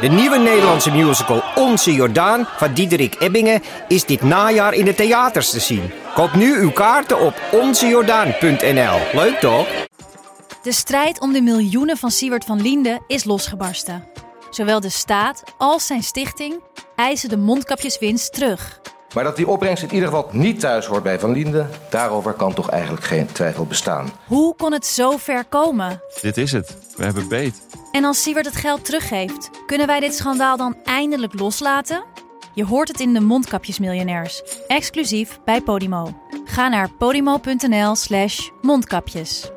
De nieuwe Nederlandse musical Onze Jordaan van Diederik Ebbingen is dit najaar in de theaters te zien. Koop nu uw kaarten op onzejordaan.nl. Leuk toch? De strijd om de miljoenen van Siewert van Liende is losgebarsten. Zowel de staat als zijn stichting eisen de mondkapjeswinst terug. Maar dat die opbrengst in ieder geval niet thuis hoort bij Van Liende, daarover kan toch eigenlijk geen twijfel bestaan. Hoe kon het zo ver komen? Dit is het. We hebben beet. En als Siewert het geld teruggeeft, kunnen wij dit schandaal dan eindelijk loslaten? Je hoort het in de Mondkapjesmiljonairs, exclusief bij Podimo. Ga naar podimo.nl/slash mondkapjes.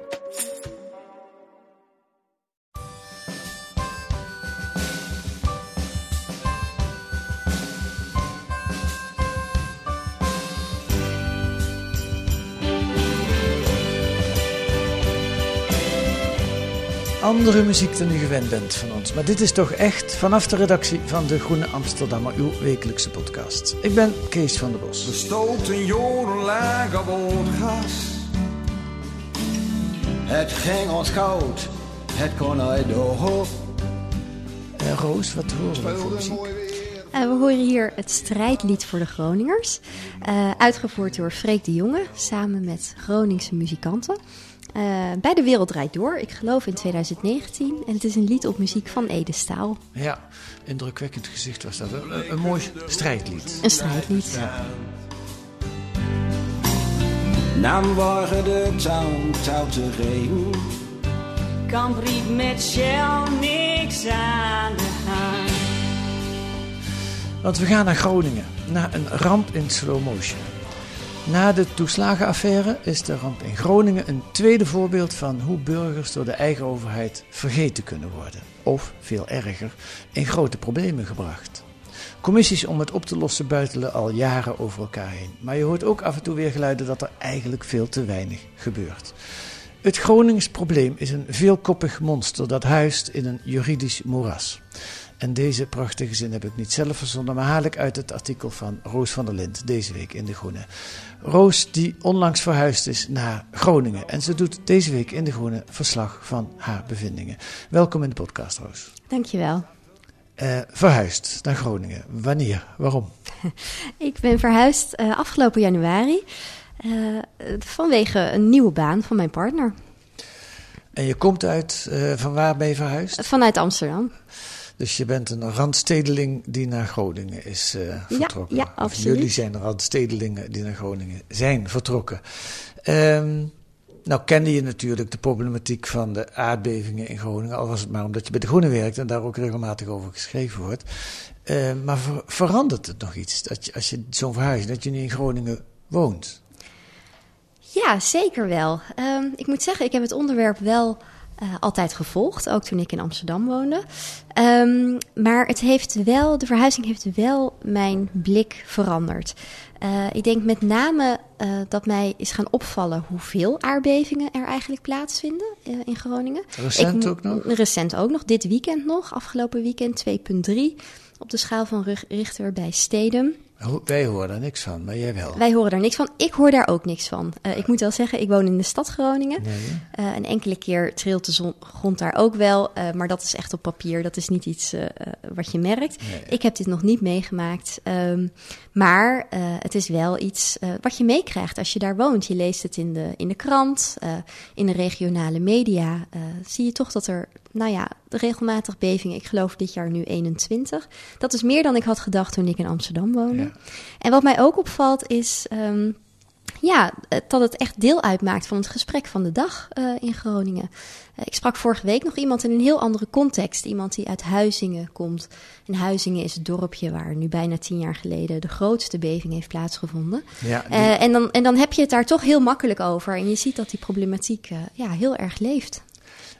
Andere muziek dan u gewend bent van ons. Maar dit is toch echt vanaf de redactie van De Groene Amsterdammer, uw wekelijkse podcast. Ik ben Kees van der Bos. We stoten jorden lang op het gas. Het ging ons koud, het kon uit de hoop. Eh, Roos, wat horen we voor muziek? Uh, we horen hier het strijdlied voor de Groningers. Uh, uitgevoerd door Freek de Jonge samen met Groningse muzikanten. Uh, bij De Wereld Draait Door, ik geloof in 2019. En het is een lied op muziek van Ede Staal. Ja, indrukwekkend gezicht was dat. Een, een mooi strijdlied. Een strijdlied. Ja. De touw, touw te regen. Kan brief met Shell niks aan de hand. Want we gaan naar Groningen, naar een ramp in slow motion. Na de toeslagenaffaire is de ramp in Groningen een tweede voorbeeld van hoe burgers door de eigen overheid vergeten kunnen worden. Of, veel erger, in grote problemen gebracht. Commissies om het op te lossen buitelen al jaren over elkaar heen. Maar je hoort ook af en toe weer geluiden dat er eigenlijk veel te weinig gebeurt. Het Gronings probleem is een veelkoppig monster dat huist in een juridisch moeras. En deze prachtige zin heb ik niet zelf verzonnen, maar haal ik uit het artikel van Roos van der Lind deze week in De Groene. Roos die onlangs verhuisd is naar Groningen en ze doet deze week in De Groene verslag van haar bevindingen. Welkom in de podcast, Roos. Dankjewel. Uh, verhuisd naar Groningen. Wanneer? Waarom? ik ben verhuisd uh, afgelopen januari uh, vanwege een nieuwe baan van mijn partner. En je komt uit, van waar ben je verhuisd? Vanuit Amsterdam. Dus je bent een randstedeling die naar Groningen is uh, vertrokken. Ja, ja absoluut. Jullie zijn randstedelingen die naar Groningen zijn vertrokken. Um, nou kende je natuurlijk de problematiek van de aardbevingen in Groningen. Al was het maar omdat je bij de Groene werkt en daar ook regelmatig over geschreven wordt. Uh, maar ver, verandert het nog iets dat je, als je zo'n verhuis, dat je nu in Groningen woont? Ja, zeker wel. Um, ik moet zeggen, ik heb het onderwerp wel uh, altijd gevolgd, ook toen ik in Amsterdam woonde. Um, maar het heeft wel, de verhuizing heeft wel mijn blik veranderd. Uh, ik denk met name uh, dat mij is gaan opvallen hoeveel aardbevingen er eigenlijk plaatsvinden in Groningen. Recent ik, ook nog? Recent ook nog, dit weekend nog, afgelopen weekend 2,3 op de schaal van Richter bij Stedum. Wij horen daar niks van, maar jij wel. Wij horen daar niks van. Ik hoor daar ook niks van. Uh, ik moet wel zeggen, ik woon in de stad Groningen. Nee, uh, een enkele keer trilt de zon, grond daar ook wel. Uh, maar dat is echt op papier. Dat is niet iets wat je merkt. Nee. Ik heb dit nog niet meegemaakt. Um, maar het is wel iets wat je meekrijgt als je daar woont. Je leest het in de, in de krant, in de regionale media. zie je toch dat er, nou ja, regelmatig bevingen. Ik geloof dit jaar nu 21. Dat is meer dan ik had gedacht toen ik in Amsterdam woonde. Ja. En wat mij ook opvalt is um, ja, dat het echt deel uitmaakt van het gesprek van de dag uh, in Groningen. Uh, ik sprak vorige week nog iemand in een heel andere context. Iemand die uit Huizingen komt. En Huizingen is het dorpje waar nu bijna tien jaar geleden de grootste beving heeft plaatsgevonden. Ja, die... uh, en, dan, en dan heb je het daar toch heel makkelijk over. En je ziet dat die problematiek ja, heel erg leeft.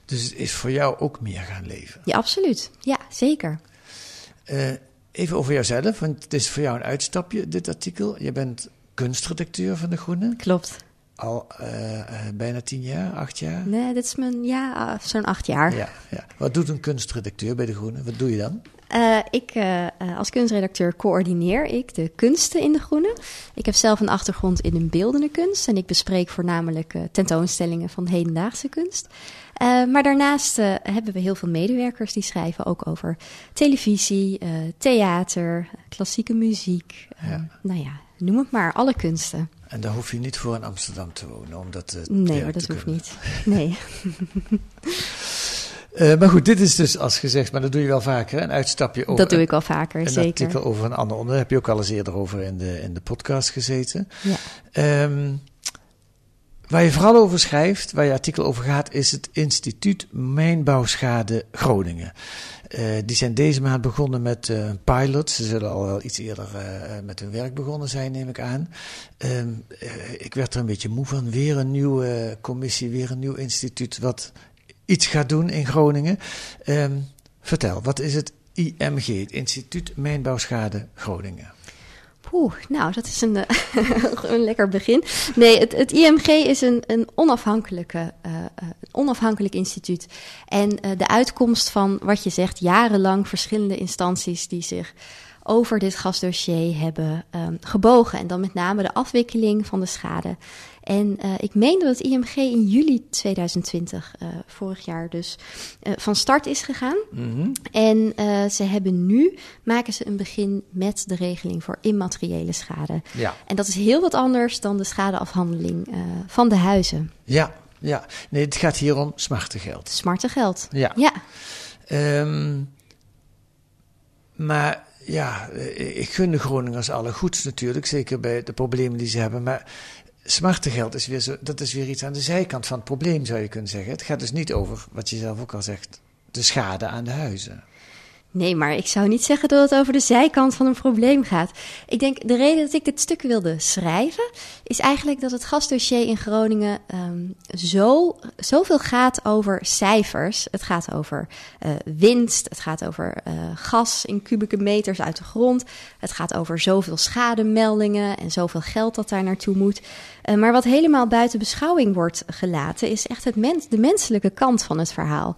Dus het is voor jou ook meer gaan leven? Ja, absoluut. Ja, zeker. Even over jouzelf, want het is voor jou een uitstapje, dit artikel. Je bent kunstredacteur van De Groene. Klopt. al eh, eh, bijna tien jaar, acht jaar? Nee, dit is mijn, ja, ah, zo'n acht jaar. Ja, ja. Wat doet een kunstredacteur bij De Groene? Wat doe je dan? Eh, ik, eh, eh, als kunstredacteur coördineer ik de kunsten in De Groene. Ik heb zelf een achtergrond in een beeldende kunst en ik bespreek voornamelijk tentoonstellingen van hedendaagse kunst. Maar daarnaast hebben we heel veel medewerkers die schrijven ook over televisie, theater, klassieke muziek. Ja. Nou ja, noem het maar, alle kunsten. En daar hoef je niet voor in Amsterdam te wonen om dat eh, Nee hoor, dat hoeft niet. Nee. Eh, maar goed, dit is dus als gezegd, maar dat doe je wel vaker, een uitstapje over Dat doe ik wel vaker, een zeker. artikel over een ander onderwerp. Heb je ook al eens eerder over in de, in de podcast gezeten. Ja. Ehm, waar je vooral over schrijft, waar je artikel over gaat, is het Instituut Mijnbouwschade Groningen. Eh, die zijn deze maand begonnen met eh, een pilot. Ze zullen al wel iets eerder met hun werk begonnen zijn, neem ik aan. Ehm, eh, ik werd er een beetje moe van. Weer een nieuwe commissie, weer een nieuw instituut wat iets gaat doen in Groningen. Ehm, vertel, wat is het IMG, het Instituut Mijnbouwschade Groningen? Poeh, nou, dat is een, eh, een lekker begin. Nee, het, het IMG is een, een, onafhankelijke, eh, eh, onafhankelijk instituut. En de uitkomst van wat je zegt, jarenlang verschillende instanties die zich over dit gasdossier hebben ehm, gebogen. En dan met name de afwikkeling van de schade. En eh, ik meen dat het IMG in juli 2020, eh, vorig jaar dus, eh, van start is gegaan. En eh, ze hebben nu, maken ze een begin met de regeling voor immateriële schade. Ja. En dat is heel wat anders dan de schadeafhandeling van de huizen. Ja, ja. Nee, het gaat hier om smartengeld. Smarte geld. Ja. Ja, Ehm, maar ja, ik gun de Groningers alle goeds natuurlijk, zeker bij de problemen die ze hebben. Maar smartengeld is weer, zo, dat is weer iets aan de zijkant van het probleem, zou je kunnen zeggen. Het gaat dus niet over, wat je zelf ook al zegt, de schade aan de huizen. Nee, maar ik zou niet zeggen dat het over de zijkant van een probleem gaat. Ik denk de reden dat ik dit stuk wilde schrijven, is eigenlijk dat het gasdossier in Groningen ehm, zo, zoveel gaat over cijfers. Het gaat over eh, winst, het gaat over eh, gas in kubieke meters uit de grond. Het gaat over zoveel schademeldingen en zoveel geld dat daar naartoe moet. Eh, maar wat helemaal buiten beschouwing wordt gelaten, is echt het mens, de menselijke kant van het verhaal.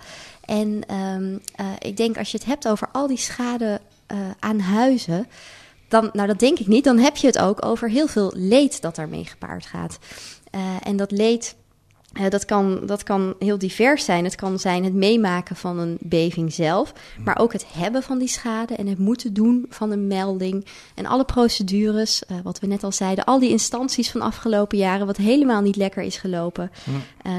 En ehm, eh, ik denk als je het hebt over al die schade eh, aan huizen, dan, nou dat denk ik niet, dan heb je het ook over heel veel leed dat daarmee gepaard gaat. Eh, en dat leed, dat, kan, dat kan heel divers zijn. Het kan zijn het meemaken van een beving zelf, maar ook het hebben van die schade en het moeten doen van een melding. En alle procedures, wat we net al zeiden, al die instanties van afgelopen jaren, wat helemaal niet lekker is gelopen.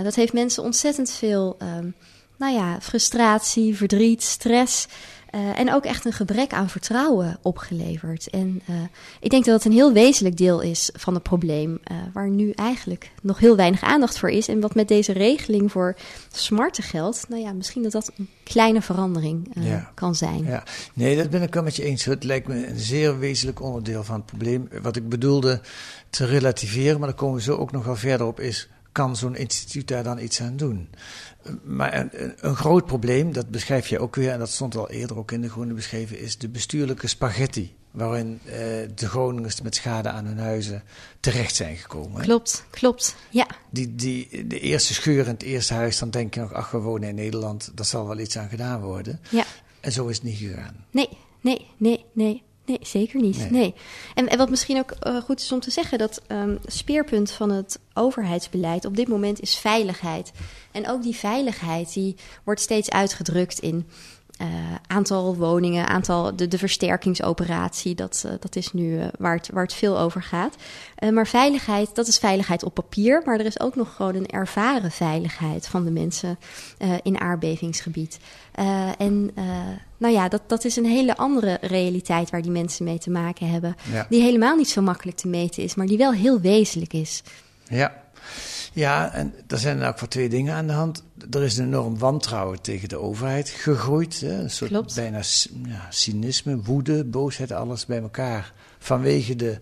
Dat heeft mensen ontzettend veel, ehm, nou ja, frustratie, verdriet, stress. eh, en ook echt een gebrek aan vertrouwen opgeleverd. En eh, ik denk dat het een heel wezenlijk deel is van het probleem, eh, waar nu eigenlijk nog heel weinig aandacht voor is. En wat met deze regeling voor smarte geld, nou ja, misschien dat dat een kleine verandering Ja. kan zijn. Ja, nee, dat ben ik wel met je eens. Het lijkt me een zeer wezenlijk onderdeel van het probleem. Wat ik bedoelde te relativeren, maar daar komen we zo ook nog wel verder op, is kan zo'n instituut daar dan iets aan doen? Maar een, een- groot probleem, dat beschrijf je ook weer, en dat stond al eerder ook in de Groene beschreven, is de bestuurlijke spaghetti. Waarin eh, de Groningers met schade aan hun huizen terecht zijn gekomen. Klopt, klopt. Ja, Die, die, de eerste scheur in het eerste huis, dan denk je nog, ach, we wonen in Nederland, daar zal wel iets aan gedaan worden. ja. En zo is het niet gegaan. Nee, nee, nee, nee. Nee, zeker niet. Nee. Nee. En, en wat misschien ook eh, goed is om te zeggen, dat ehm, speerpunt van het overheidsbeleid op dit moment is veiligheid. En ook die veiligheid die wordt steeds uitgedrukt in eh, aantal woningen, aantal de, de versterkingsoperatie. Dat, eh, dat is nu eh, waar, het, waar het veel over gaat. Maar veiligheid, dat is veiligheid op papier. Maar er is ook nog gewoon een ervaren veiligheid van de mensen in aardbevingsgebied. En nou ja, dat, dat is een hele andere realiteit waar die mensen mee te maken hebben. Ja. Die helemaal niet zo makkelijk te meten is, maar die wel heel wezenlijk is. Ja. Ja, en er zijn er ook voor twee dingen aan de hand. Er is een enorm wantrouwen tegen de overheid gegroeid. Hè? Een soort Klopt. bijna ja, cynisme, woede, boosheid, alles bij elkaar. Vanwege de,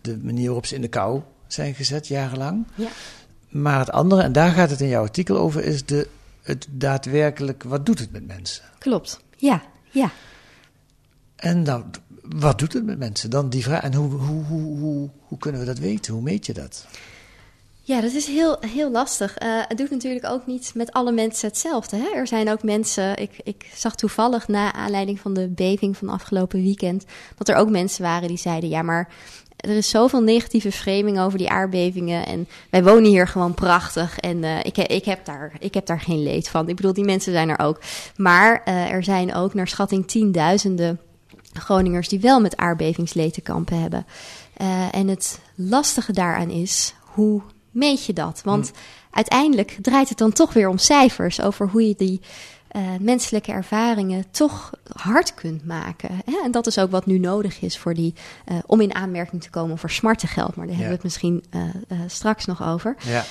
de manier waarop ze in de kou zijn gezet, jarenlang. Ja. Maar het andere, en daar gaat het in jouw artikel over, is de, het daadwerkelijk, wat doet het met mensen? Klopt. Ja, ja. En dan, wat doet het met mensen? Dan die vraag, en hoe, hoe, hoe, hoe, hoe kunnen we dat weten? Hoe meet je dat? Ja, dat is heel, heel lastig. Uh, het doet natuurlijk ook niet met alle mensen hetzelfde. Hè? Er zijn ook mensen, ik, ik zag toevallig na aanleiding van de beving van afgelopen weekend, dat er ook mensen waren die zeiden: ja, maar er is zoveel negatieve framing over die aardbevingen. En wij wonen hier gewoon prachtig. En uh, ik, ik, heb daar, ik heb daar geen leed van. Ik bedoel, die mensen zijn er ook. Maar uh, er zijn ook naar schatting tienduizenden Groningers die wel met aardbevingsleed te kampen hebben. En het lastige daaraan is, hoe meet je dat? Want hmm. uiteindelijk draait het dan toch weer om cijfers over hoe je die uh, menselijke ervaringen toch hard kunt maken. Hè? En dat is ook wat nu nodig is voor die, uh, om in aanmerking te komen voor smartengeld. Maar daar ja. hebben we het misschien uh, straks nog over. Ja.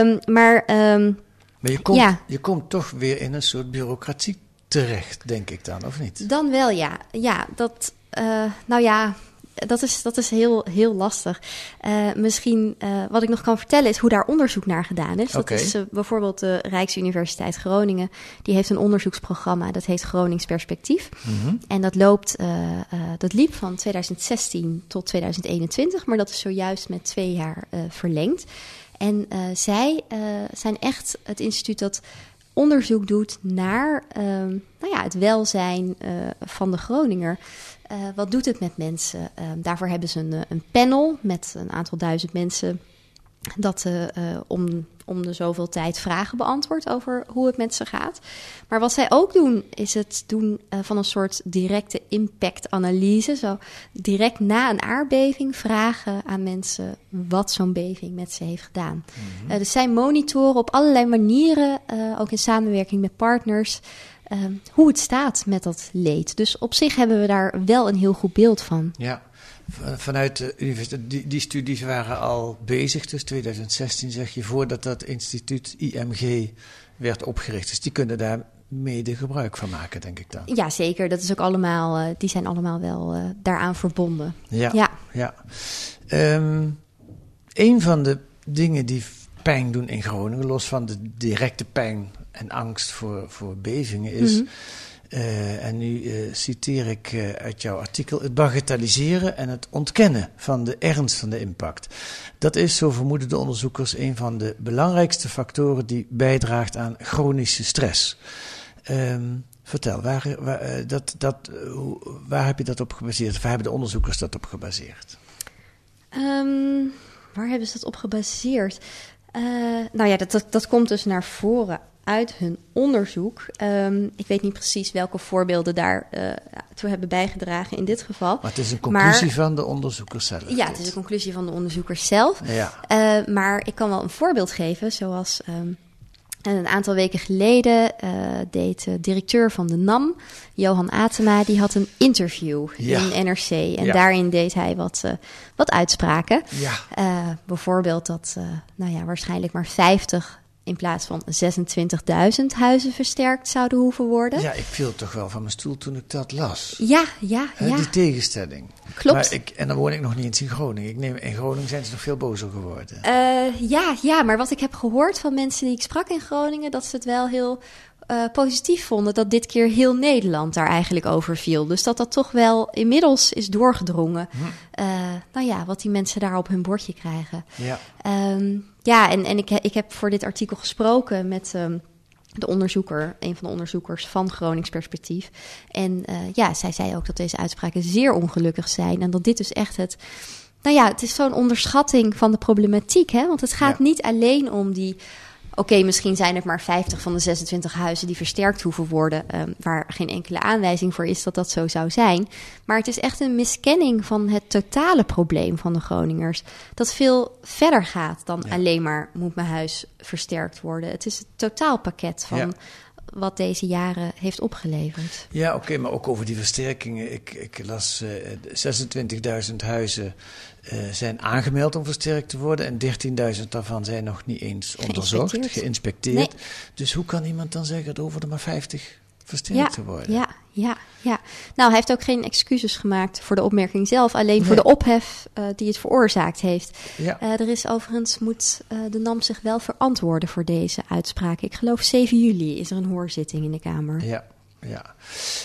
Um, maar, um, maar je, komt, ja. je komt toch weer in een soort bureaucratie terecht, denk ik dan, of niet? Dan wel, ja. Ja, dat, nou ja, dat is, dat is heel, heel lastig. Uh, misschien uh, wat ik nog kan vertellen is hoe daar onderzoek naar gedaan is. Okay. Dat is uh, bijvoorbeeld de Rijksuniversiteit Groningen. Die heeft een onderzoeksprogramma dat heet Gronings Perspectief. Mm -hmm. En dat, loopt, dat liep van 2016 tot 2021, maar dat is zojuist met twee jaar verlengd. En zij zijn echt het instituut dat onderzoek doet naar nou ja, het welzijn van de Groninger. Uh, wat doet het met mensen? Uh, daarvoor hebben ze een, een, panel met een aantal duizend mensen dat uh, om, om de zoveel tijd vragen beantwoordt over hoe het met ze gaat. Maar wat zij ook doen, is het doen van een soort directe impactanalyse. Zo direct na een aardbeving vragen aan mensen wat zo'n beving met ze heeft gedaan. Mm -hmm. dus zij monitoren op allerlei manieren, ook in samenwerking met partners. Uh, hoe het staat met dat leed. Dus op zich hebben we daar wel een heel goed beeld van. Ja, vanuit de universiteit, die, die studies waren al bezig, dus 2016 zeg je, voordat dat instituut IMG werd opgericht. Dus die kunnen daar mede gebruik van maken, denk ik dan. Ja, zeker. Dat is ook allemaal, uh, die zijn allemaal wel uh, daaraan verbonden. Ja, ja. ja. Um, een van de dingen die pijn doen in Groningen, los van de directe pijn en angst voor, voor bevingen is. Mm -hmm. uh, en nu uh, citeer ik uh, uit jouw artikel: het bagatelliseren en het ontkennen van de ernst van de impact. Dat is, zo vermoeden de onderzoekers, een van de belangrijkste factoren die bijdraagt aan chronische stress. Um, vertel, waar, waar, dat, dat, waar heb je dat op gebaseerd? Waar hebben de onderzoekers dat op gebaseerd? Um, waar hebben ze dat op gebaseerd? nou ja, dat, dat, dat komt dus naar voren uit hun onderzoek. Um, ik weet niet precies welke voorbeelden daar uh, toe hebben bijgedragen in dit geval. Maar het is een conclusie maar, van de onderzoekers zelf. Ja, het is een conclusie van de onderzoekers zelf. Ja. Uh, maar ik kan wel een voorbeeld geven, zoals um, een aantal weken geleden uh, deed de directeur van de NAM, Johan Atema, die had een interview ja. in NRC. En Ja. daarin deed hij wat, wat uitspraken. Ja. bijvoorbeeld dat, nou ja, waarschijnlijk maar 50 in plaats van 26.000 huizen versterkt zouden hoeven worden. Ja, ik viel toch wel van mijn stoel toen ik dat las. Ja, ja, He, ja. Die tegenstelling. Klopt. Maar ik, en dan woon ik nog niet eens in Groningen. Ik neem, in Groningen zijn ze nog veel bozer geworden. Uh, ja, ja, maar wat ik heb gehoord van mensen die ik sprak in Groningen, dat ze het wel heel uh, positief vonden dat dit keer heel Nederland daar eigenlijk over viel. Dus dat dat toch wel inmiddels is doorgedrongen. Hm. Uh, nou ja, wat die mensen daar op hun bordje krijgen. Ja, um, ja en, en ik, ik heb voor dit artikel gesproken met. Um, de onderzoeker, een van de onderzoekers van Gronings Perspectief. En uh, ja, zij zei ook dat deze uitspraken zeer ongelukkig zijn. En dat dit dus echt het. Nou ja, het is zo'n onderschatting van de problematiek. Hè? Want het gaat Ja. niet alleen om die. Oké, misschien zijn het maar 50 van de 26 huizen die versterkt hoeven worden, um, waar geen enkele aanwijzing voor is dat dat zo zou zijn. Maar het is echt een miskenning van het totale probleem van de Groningers. Dat veel verder gaat dan Ja. alleen maar moet mijn huis versterkt worden. Het is het totaalpakket van Ja. wat deze jaren heeft opgeleverd. ja oké, maar ook over die versterkingen. Ik, ik las eh 26.000 huizen eh, zijn aangemeld om versterkt te worden. En 13.000 daarvan zijn nog niet eens onderzocht, Geïnspecteerd. geïnspecteerd. Nee. Dus hoe kan iemand dan zeggen, er hoeven er maar 50 versterkt Ja, te worden? ja, ja, ja. Nou, hij heeft ook geen excuses gemaakt voor de opmerking zelf, alleen voor de ophef uh, die het veroorzaakt heeft. Ja. Uh, er is overigens, moet uh, de NAM zich wel verantwoorden voor deze uitspraak. Ik geloof 7 juli is er een hoorzitting in de Kamer. Ja, ja.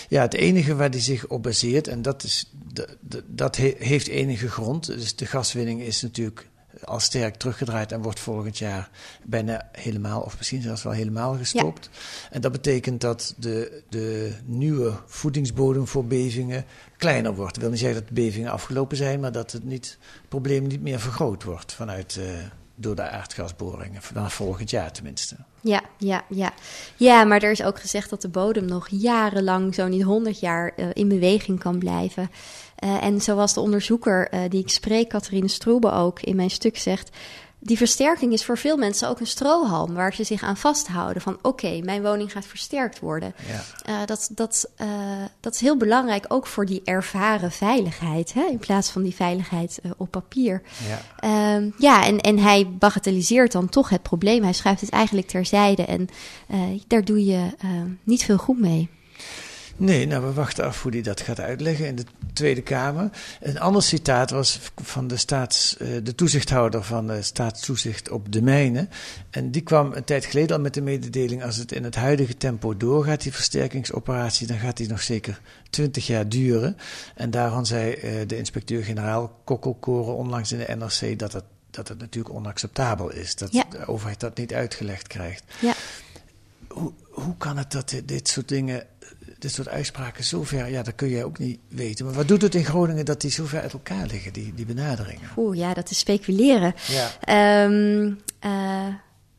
ja, het enige waar die zich op baseert, en dat, is, de, de, dat he, heeft enige grond, dus de gaswinning is natuurlijk al sterk teruggedraaid en wordt volgend jaar bijna helemaal, of misschien zelfs wel helemaal gestopt. En dat betekent dat de, de nieuwe voedingsbodem voor bevingen kleiner wordt. Dat wil niet zeggen dat de bevingen afgelopen zijn, maar dat het, niet, het probleem niet meer vergroot wordt vanuit, uh, door de aardgasboringen. Vanaf volgend jaar tenminste. Ja, ja, ja. Ja, maar er is ook gezegd dat de bodem nog jarenlang, zo niet honderd jaar, uh, in beweging kan blijven. Uh, en zoals de onderzoeker die ik spreek, Catharine Stroebe ook in mijn stuk zegt, die versterking is voor veel mensen ook een strohalm waar ze zich aan vasthouden. Van oké, okay, mijn woning gaat versterkt worden. Ja. Uh, dat, dat, uh, dat is heel belangrijk ook voor die ervaren veiligheid. Hè? In plaats van die veiligheid uh, op papier. Ja, uh, ja en, en hij bagatelliseert dan toch het probleem. Hij schuift het eigenlijk terzijde. En daar doe je niet veel goed mee. Nee, nou, we wachten af hoe hij dat gaat uitleggen in de Tweede Kamer. Een ander citaat was van de, staats, uh, de toezichthouder van de staatstoezicht op de mijnen. En die kwam een tijd geleden al met de mededeling: als het in het huidige tempo doorgaat, die versterkingsoperatie, dan gaat die nog zeker twintig jaar duren. En daarvan zei uh, de inspecteur-generaal Kokkelkoren onlangs in de NRC dat het, dat het natuurlijk onacceptabel is. Dat ja. de overheid dat niet uitgelegd krijgt. Ja. Hoe, hoe kan het dat dit soort dingen dit soort uitspraken zo ver, ja, dat kun je ook niet weten. Maar wat doet het in Groningen dat die zo ver uit elkaar liggen, die, die benaderingen? Oeh, ja, dat is speculeren. Ja. Um, uh,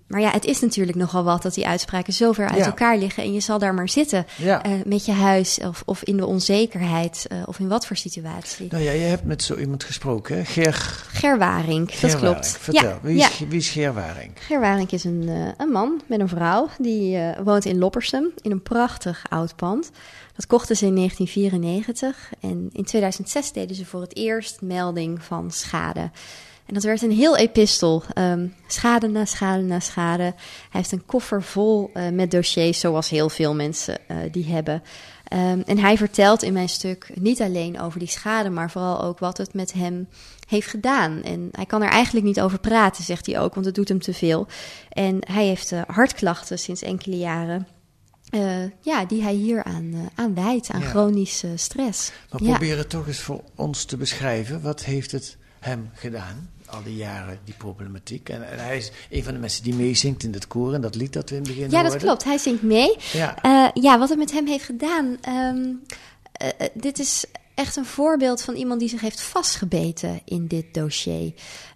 maar ja, het is natuurlijk nogal wat dat die uitspraken zo ver uit elkaar liggen. En je zal daar maar zitten ja. uh, met je huis of, of in de onzekerheid uh, of in wat voor situatie. Nou ja, je hebt met zo iemand gesproken, hè? Ger... Ger Waring, dat klopt. Vertel, wie, is, wie is Ger Waring? Ger Waring is een, uh, een man met een vrouw. Die woont in Loppersum in een prachtig oud pand. Dat kochten ze in 1994. En in 2006 deden ze voor het eerst melding van schade. En dat werd een heel epistel. Um, schade na schade na schade. Hij heeft een koffer vol uh, met dossiers, zoals heel veel mensen uh, die hebben. Um, en hij vertelt in mijn stuk niet alleen over die schade, maar vooral ook wat het met hem heeft gedaan. En hij kan er eigenlijk niet over praten, zegt hij ook, want het doet hem te veel. En hij heeft uh, hartklachten sinds enkele jaren. Uh, ja, die hij hier aan, uh, aan wijt, aan ja. chronische stress. Maar ja. probeer het toch eens voor ons te beschrijven. Wat heeft het hem gedaan? Al die jaren die problematiek. En, en, hij is een van de mensen die meezingt in het koor. En dat lied dat we in het begin Ja, dat klopt. Hij zingt mee. Ja, uh, ja wat het met hem heeft gedaan... Um, uh, dit is echt een voorbeeld van iemand die zich heeft vastgebeten in dit dossier.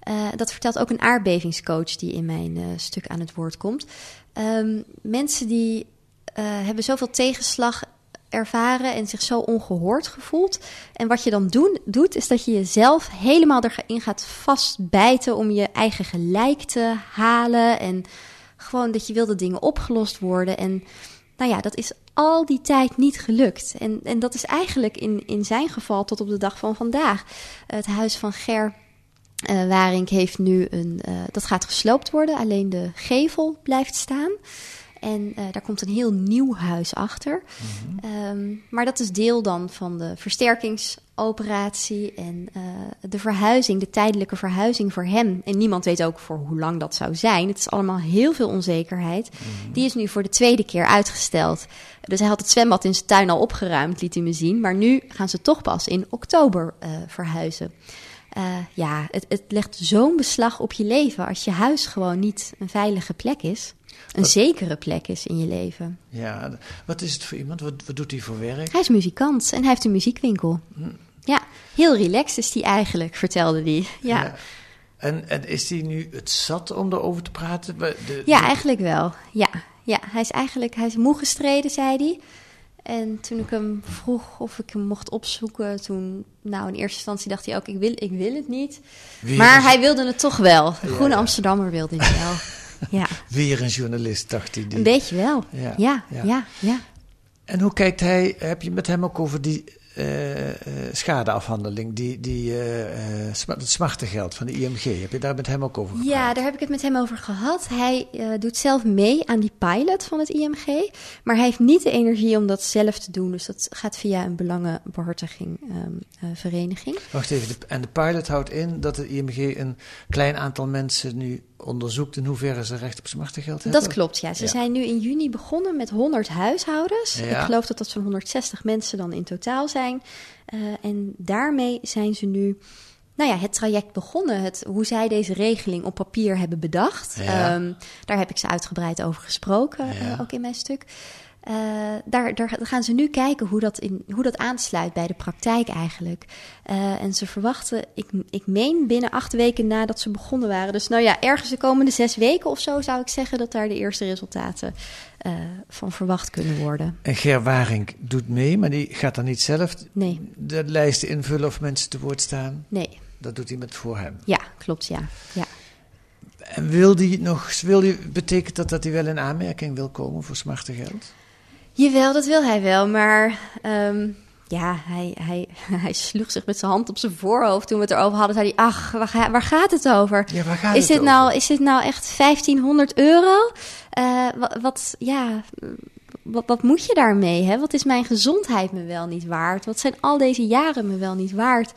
Uh, dat vertelt ook een aardbevingscoach die in mijn stuk aan het woord komt. Um, mensen die hebben zoveel tegenslag ervaren en zich zo ongehoord gevoeld. En wat je dan doen, doet, is dat je jezelf helemaal erin gaat vastbijten om je eigen gelijk te halen. En gewoon dat je wil dat dingen opgelost worden. En nou ja, dat is al die tijd niet gelukt. En, en dat is eigenlijk in, in zijn geval tot op de dag van vandaag. Het huis van Ger uh, Waring heeft nu een. Uh, dat gaat gesloopt worden, alleen de gevel blijft staan. En uh, daar komt een heel nieuw huis achter. Mm -hmm. um, maar dat is deel dan van de versterkingsoperatie en uh, de verhuizing, de tijdelijke verhuizing voor hem. En niemand weet ook voor hoe lang dat zou zijn. Het is allemaal heel veel onzekerheid. Mm -hmm. Die is nu voor de tweede keer uitgesteld. Dus hij had het zwembad in zijn tuin al opgeruimd, liet hij me zien. Maar nu gaan ze toch pas in oktober uh, verhuizen. Uh, ja, het, het legt zo'n beslag op je leven als je huis gewoon niet een veilige plek is een wat, zekere plek is in je leven. Ja, wat is het voor iemand? Wat, wat doet hij voor werk? Hij is muzikant en hij heeft een muziekwinkel. Hm. Ja, heel relaxed is hij eigenlijk, vertelde hij. Ja. ja. En, en is hij nu het zat om erover te praten? De, ja, eigenlijk wel. Ja, ja, hij is eigenlijk hij is moe gestreden, zei hij. En toen ik hem vroeg of ik hem mocht opzoeken, toen, nou in eerste instantie dacht hij ook, ik wil, ik wil het niet. Maar hij wilde het toch wel. Groene ja, Amsterdammer wilde hij wel. Ja. Weer een journalist, dacht hij. Die... Een beetje wel. Ja. Ja, ja. ja, En hoe kijkt hij, heb je met hem ook over die uh, schadeafhandeling, die, die uh, het smartengeld van de IMG. Heb je daar met hem ook over gepraat? Ja, daar heb ik het met hem over gehad. Hij doet zelf mee aan die pilot van het IMG, maar hij heeft niet de energie om dat zelf te doen. Dus dat gaat via een belangenbehartiging um, vereniging. Wacht even, de, en de pilot houdt in dat het IMG een klein aantal mensen nu onderzoekt in hoeverre ze recht op smartengeld hebben? Dat klopt, ja. Ze ja. zijn nu in juni begonnen met 100 huishoudens. Ja. Ik geloof dat dat zo'n 160 mensen dan in totaal zijn. Uh, en daarmee zijn ze nu nou ja, het traject begonnen. Het, hoe zij deze regeling op papier hebben bedacht. Ja. Ehm, daar heb ik ze uitgebreid over gesproken, eh, ook in mijn stuk. Eh, daar, daar gaan ze nu kijken hoe dat, in, hoe dat aansluit bij de praktijk eigenlijk. Eh, en ze verwachten, ik, ik meen binnen acht weken nadat ze begonnen waren. Dus nou ja, ergens de komende zes weken of zo zou ik zeggen dat daar de eerste resultaten eh, van verwacht kunnen worden. En Ger Waring doet mee, maar die gaat dan niet zelf Nee, de lijsten invullen of mensen te woord staan. nee. Dat doet iemand voor hem. Ja, klopt, ja. ja. En wil die nog, wil die, betekent dat dat hij wel in aanmerking wil komen voor smartengeld? Jawel, dat wil hij wel, maar ehm, ja, hij, hij, hij sloeg zich met zijn hand op zijn voorhoofd toen we het erover hadden. Zei hij, ach, waar, waar gaat het over? Ja, waar gaat is, het dit over? nou, is dit nou echt 1500 euro? Eh, wat, wat, ja, wat, wat moet je daarmee? Hè? Wat is mijn gezondheid me wel niet waard? Wat zijn al deze jaren me wel niet waard?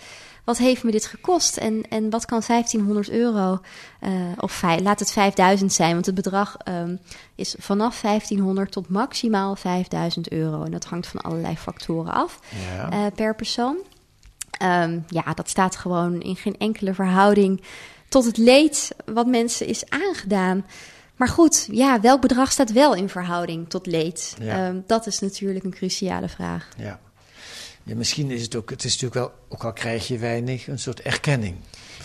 Wat heeft me dit gekost? En, en wat kan 1500 euro, eh, of vij- laat het 5000 zijn, want het bedrag ehm, is vanaf 1500 tot maximaal 5000 euro. En dat hangt van allerlei factoren af Ja. eh, per persoon. Ehm, ja, dat staat gewoon in geen enkele verhouding tot het leed wat mensen is aangedaan. Maar goed, ja, welk bedrag staat wel in verhouding tot leed? Ja. Ehm, dat is natuurlijk een cruciale vraag. ja. Ja. Misschien is het ook, het is natuurlijk wel, ook al krijg je weinig, een soort erkenning.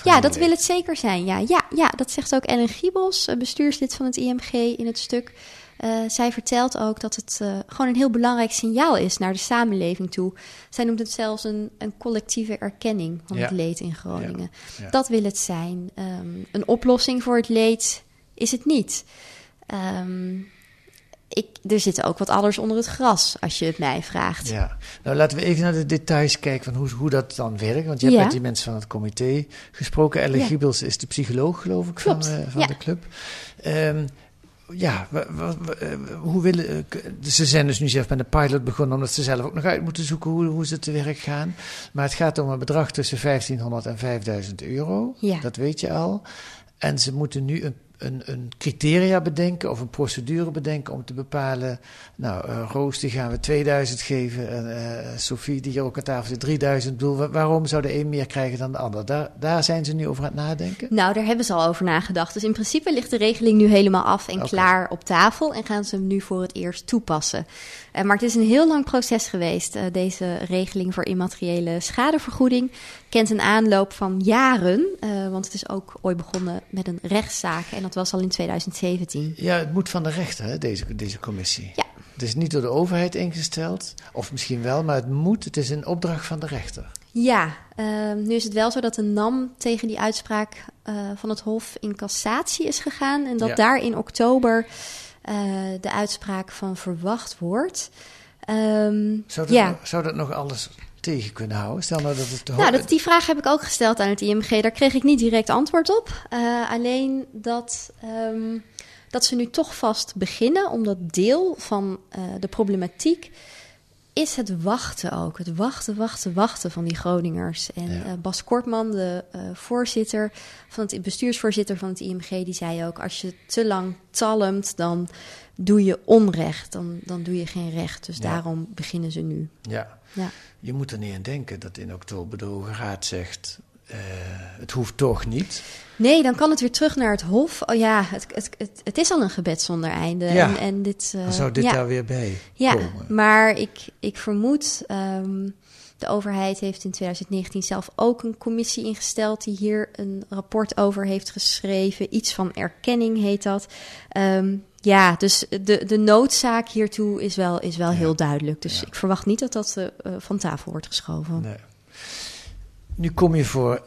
Ja, dat wil het zeker zijn. Ja, ja, ja dat zegt ook Ellen Giebels, eh, bestuurslid van het IMG in het stuk. Eh, zij vertelt ook dat het eh, gewoon een heel belangrijk signaal is naar de samenleving toe. Zij noemt het zelfs een, een collectieve erkenning van Ja. het leed in Groningen. Ja, ja. Dat wil het zijn. Ehm, een oplossing voor het leed is het niet. Ehm, ik, er zit ook wat anders onder het gras, als je het mij vraagt. Ja, nou laten we even naar de details kijken van hoe, hoe dat dan werkt. Want je hebt Ja. met die mensen van het comité gesproken. Elle Ja. Giebels is de psycholoog, geloof ik, Klopt, van, eh, van ja. de club. Ehm, ja, eh, hoe willen, eh, ze zijn dus nu zelf met een pilot begonnen, omdat ze zelf ook nog uit moeten zoeken hoe, hoe ze te werk gaan. Maar het gaat om een bedrag tussen 1500 en 5000 euro. Ja. Dat weet je al. En ze moeten nu een, een, een criteria bedenken of een procedure bedenken om te bepalen. Nou, eh, Roos, die gaan we 2000 geven. En eh, Sophie, die hier ook aan tafel zit, 3000. Ik bedoel, wa- waarom zou de een meer krijgen dan de ander? Daar, daar zijn ze nu over aan het nadenken. Nou, daar hebben ze al over nagedacht. Dus in principe ligt de regeling nu helemaal af en klaar op tafel. En gaan ze hem nu voor het eerst toepassen. Eh, maar het is een heel lang proces geweest. deze regeling voor immateriële schadevergoeding kent een aanloop van jaren. want het is ook ooit begonnen met een rechtszaak. En dat was al in 2017. Ja, het moet van de rechter, hè, deze, deze commissie. Ja. Het is niet door de overheid ingesteld, of misschien wel, maar het moet. Het is een opdracht van de rechter. Ja, eh, nu is het wel zo dat de NAM tegen die uitspraak eh, van het Hof in cassatie is gegaan. En dat Ja. daar in oktober eh, de uitspraak van verwacht wordt. Ehm, Zou dat, ja, nog, zou dat nog alles tegen kunnen houden? Stel nou dat het te nou, dat, die vraag heb ik ook gesteld aan het IMG. Daar kreeg ik niet direct antwoord op. Eh, alleen dat, ehm, dat ze nu toch vast beginnen, omdat deel van eh, de problematiek is het wachten ook. Het wachten, wachten, wachten van die Groningers. En Ja. eh, Bas Kortman, de eh, voorzitter van het bestuursvoorzitter van het IMG, die zei ook: als je te lang talmt, dan doe je onrecht. Dan, dan doe je geen recht. Dus Ja. daarom beginnen ze nu. Ja. Ja. Je moet er niet aan denken dat in oktober de Hoge Raad zegt... eh, het hoeft toch niet. Nee, dan kan het weer terug naar het Hof. Oh ja, het, het, het, het is al een gebed zonder einde. Ja. En, en dit, Dan zou dit ja. daar weer bij Ja, komen. maar ik, ik vermoed, ehm, de overheid heeft in 2019 zelf ook een commissie ingesteld die hier een rapport over heeft geschreven. Iets van erkenning heet dat. Ehm, ja, dus de, de noodzaak hiertoe is wel, is wel Ja. heel duidelijk. Dus Ja. ik verwacht niet dat dat eh, van tafel wordt geschoven. Nee. Nu kom je voor,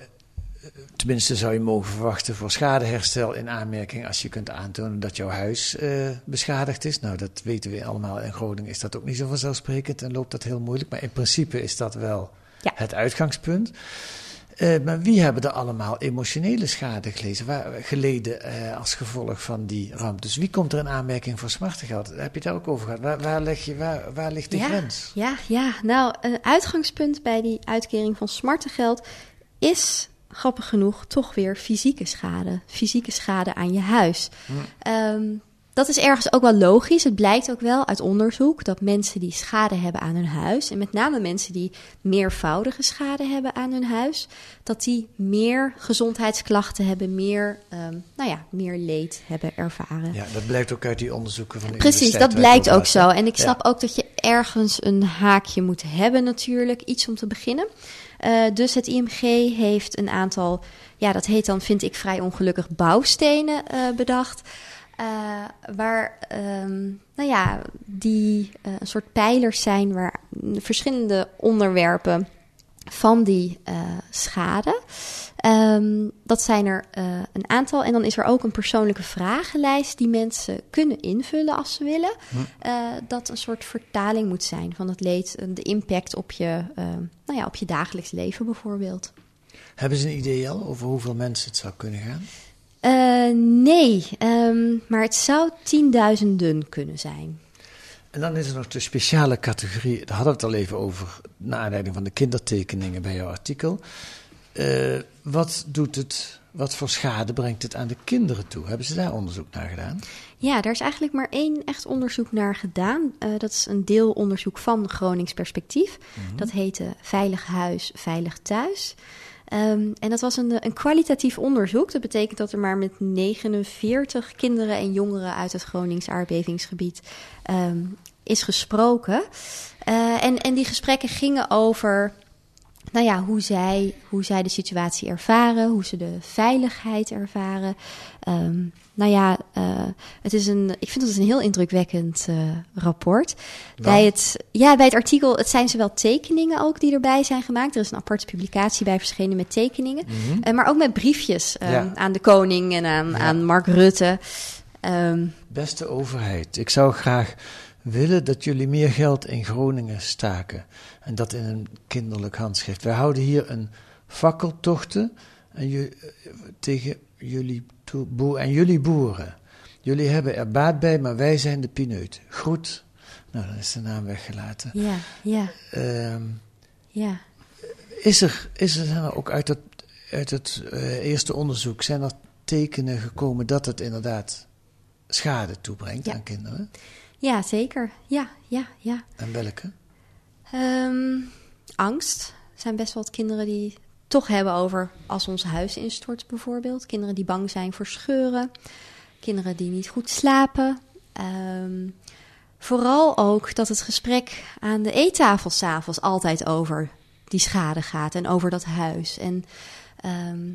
tenminste zou je mogen verwachten, voor schadeherstel in aanmerking als je kunt aantonen dat jouw huis eh, beschadigd is. Nou, dat weten we allemaal. In Groningen is dat ook niet zo vanzelfsprekend en loopt dat heel moeilijk. Maar in principe is dat wel Ja. het uitgangspunt. Eh, maar wie hebben er allemaal emotionele schade gelezen, waar, geleden eh, als gevolg van die ramp? Dus wie komt er in aanmerking voor smartengeld? Heb je het daar ook over gehad? Waar, waar, leg je, waar, waar ligt de ja, grens? Ja, ja, nou, een uitgangspunt bij die uitkering van smartengeld is grappig genoeg toch weer fysieke schade. Fysieke schade aan je huis. Hm. Ehm, dat is ergens ook wel logisch. Het blijkt ook wel uit onderzoek dat mensen die schade hebben aan hun huis, en met name mensen die meervoudige schade hebben aan hun huis, dat die meer gezondheidsklachten hebben, meer, ehm, nou ja, meer leed hebben ervaren. Ja, dat blijkt ook uit die onderzoeken van de Precies, dat blijkt ook zo. En ik Ja. snap ook dat je ergens een haakje moet hebben natuurlijk, iets om te beginnen. Eh, dus het IMG heeft een aantal, ja, dat heet dan, vind ik vrij ongelukkig, bouwstenen eh, bedacht. Eh, waar, ehm, nou ja, die eh, een soort pijlers zijn waar verschillende onderwerpen van die eh, schade. Ehm, dat zijn er een aantal. En dan is er ook een persoonlijke vragenlijst die mensen kunnen invullen als ze willen. Eh, dat een soort vertaling moet zijn van het leed, de impact op je, nou ja, op je dagelijks leven bijvoorbeeld. Hebben ze een idee al over hoeveel mensen het zou kunnen gaan? Eh, nee, ehm, maar het zou tienduizenden kunnen zijn. En dan is er nog de speciale categorie, daar hadden we het al even over, naar aanleiding van de kindertekeningen bij jouw artikel. Eh, wat doet het, wat voor schade brengt het aan de kinderen toe? Hebben ze daar onderzoek naar gedaan? Ja, daar is eigenlijk maar één echt onderzoek naar gedaan. Eh, dat is een deelonderzoek van Gronings Perspectief. Dat heette Veilig Huis, Veilig Thuis. Ehm, en dat was een, een kwalitatief onderzoek. Dat betekent dat er maar met 49 kinderen en jongeren uit het Gronings aardbevingsgebied ehm, is gesproken. Eh, en, en die gesprekken gingen over nou ja, hoe zij, hoe zij de situatie ervaren, hoe ze de veiligheid ervaren. Ehm, nou ja, eh, het is een, ik vind het een heel indrukwekkend eh, rapport. Bij het, ja, bij het artikel, het zijn zowel tekeningen ook die erbij zijn gemaakt. Er is een aparte publicatie bij verschenen met tekeningen. Eh, maar ook met briefjes eh, Ja. aan de koning en aan, aan Mark Rutte. Ehm, Beste overheid, ik zou graag willen dat jullie meer geld in Groningen staken. En dat in een kinderlijk handschrift. Wij houden hier een fakkeltochten en eh, tegen jullie, boer, en jullie boeren. Jullie hebben er baat bij, maar wij zijn de pineut. Groet. Nou, dan is de naam weggelaten. ja, ja, Ehm, ja. is er, is er zijn er ook uit het, uit het eh, eerste onderzoek, zijn er tekenen gekomen dat het inderdaad schade toebrengt Ja. aan kinderen? Ja, zeker. Ja, ja, ja. En welke? Ehm, angst. Er zijn best wel wat kinderen die toch hebben over als ons huis instort bijvoorbeeld. Kinderen die bang zijn voor scheuren. Kinderen die niet goed slapen. Ehm, vooral ook dat het gesprek aan de eettafel s'avonds altijd over die schade gaat en over dat huis. En ehm,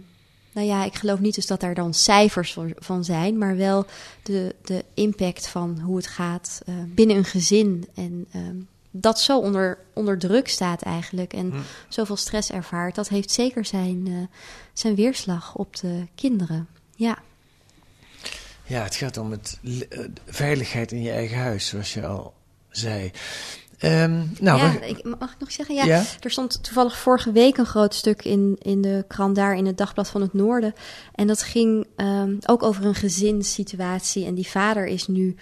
nou ja, ik geloof niet dus dat daar dan cijfers van- zijn, maar wel de, de impact van hoe het gaat eh, binnen een gezin. En ehm, dat zo onder, onder druk staat eigenlijk en zoveel stress ervaart, dat heeft zeker zijn, eh, zijn weerslag op de kinderen. Ja, Ja, het gaat om het eh, veiligheid in je eigen huis, zoals je al zei. Ehm, nou, ja we- ik, mag ik nog zeggen? Ja, Ja? er stond toevallig vorige week een groot stuk in, in de krant daar in het Dagblad van het Noorden. En dat ging ehm, ook over een gezinssituatie. En die vader is nu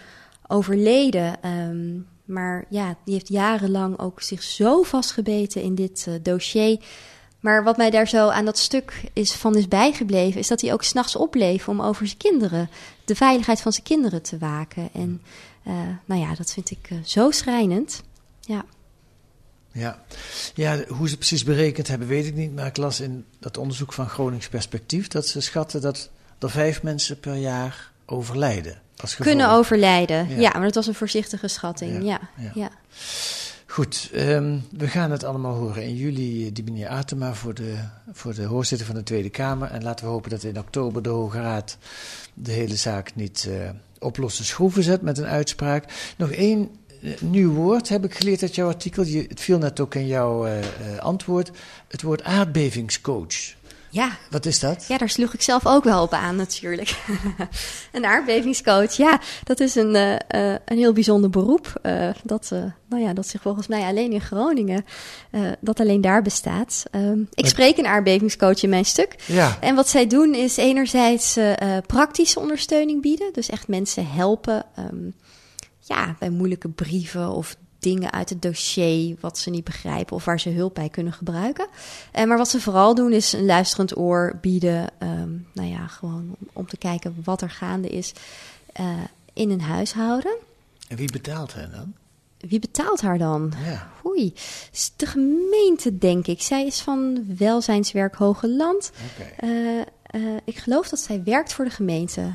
overleden. ehm, maar ja, die heeft jarenlang ook zich zo vastgebeten in dit eh, dossier. Maar wat mij daar zo aan dat stuk is, van is bijgebleven, is dat hij ook s'nachts opbleef om over zijn kinderen, de veiligheid van zijn kinderen te waken. En eh, nou ja, dat vind ik eh, zo schrijnend. Ja. ja. ja, hoe ze precies berekend hebben, weet ik niet. Maar ik las in dat onderzoek van Gronings Perspectief dat ze schatten dat er vijf mensen per jaar overlijden. Als. Kunnen overlijden. Ja. Ja. maar dat was een voorzichtige schatting. Ja, Ja. Goed, ehm, we gaan het allemaal horen. In juli eh, die meneer Atema voor de, voor de voorzitter van de Tweede Kamer. En laten we hopen dat in oktober de Hoge Raad de hele zaak niet eh op losse schroeven zet met een uitspraak. Nog één nieuw woord heb ik geleerd uit jouw artikel. Je, het viel net ook in jouw eh, eh, antwoord. Het woord aardbevingscoach. Ja. Wat is dat? Ja, daar sloeg ik zelf ook wel op aan natuurlijk. een aardbevingscoach, ja, dat is een, eh, eh, een heel bijzonder beroep. eh, dat, eh, nou ja, dat zich volgens mij alleen in Groningen, eh, dat alleen daar bestaat. Ehm, ik spreek een aardbevingscoach in mijn stuk. Ja. En wat zij doen is enerzijds eh, eh, praktische ondersteuning bieden. Dus echt mensen helpen ehm, ja, bij moeilijke brieven of dingen uit het dossier wat ze niet begrijpen of waar ze hulp bij kunnen gebruiken. Eh, maar wat ze vooral doen is een luisterend oor bieden. ehm, nou ja, gewoon om, om te kijken wat er gaande is. Eh, in een huishouden. En wie betaalt hen dan? Wie betaalt haar dan? Ja. Oei, is de gemeente, denk ik. Zij is van Welzijnswerk Hoge Land. Eh, ik geloof dat zij werkt voor de gemeente.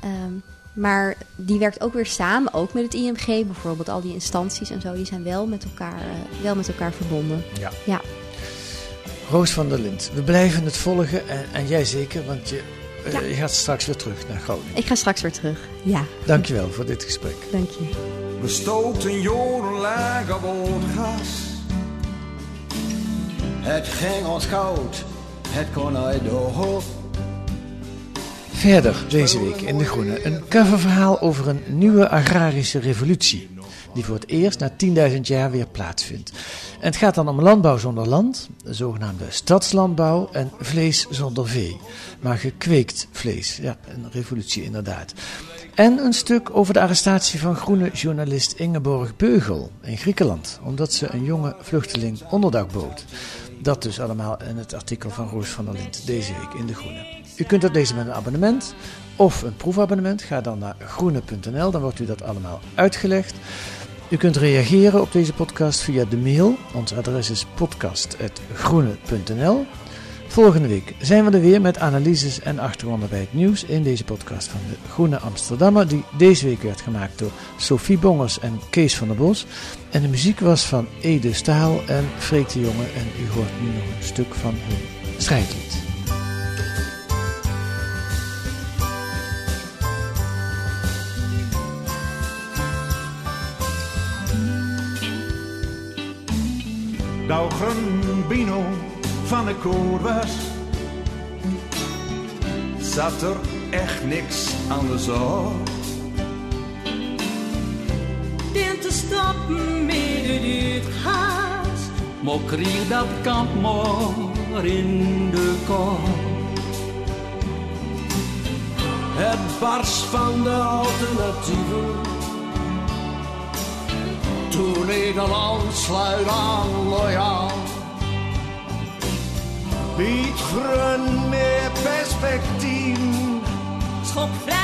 Ehm, maar die werkt ook weer samen, ook met het IMG bijvoorbeeld. Al die instanties en zo, die zijn wel met elkaar, eh, wel met elkaar verbonden. Ja. Ja, Roos van der Lind, we blijven het volgen en, en jij zeker, want je, eh, Ja. je gaat straks weer terug naar Groningen. ik ga straks weer terug. Ja, Dankjewel voor dit gesprek. dank je. We stookten jarenlang op gas. Het ging ons koud, het kon uit de. Verder deze week in De Groene een coververhaal over een nieuwe agrarische revolutie. Die voor het eerst na 10.000 jaar weer plaatsvindt. En het gaat dan om landbouw zonder land, de zogenaamde stadslandbouw en vlees zonder vee. Maar gekweekt vlees, ja, een revolutie inderdaad. En een stuk over de arrestatie van groene journalist Ingeborg Beugel in Griekenland, omdat ze een jonge vluchteling onderdak bood. Dat dus allemaal in het artikel van Roos van der Lind deze week in De Groene. U kunt dat lezen met een abonnement of een proefabonnement. Ga dan naar groene.nl, dan wordt u dat allemaal uitgelegd. U kunt reageren op deze podcast via de mail. Ons adres is podcast.groene.nl. Volgende week zijn we er weer met analyses en achtergronden bij het nieuws in deze podcast van de Groene Amsterdammer, die deze week werd gemaakt door Sophie Bongers en Kees van der Bos. En de muziek was van Ede Staal en Freek de Jonge en u hoort nu nog een stuk van hun strijdlied. Nou, Bino van de koor was, zat er echt niks anders op. Den te stappen midden huis. Maar kreeg dat kamp maar in de kop. Het bars van de alternatieven. Toen Nederland sluit aan loyaal. Biedt groen meer perspectief. Schokvrij en energie.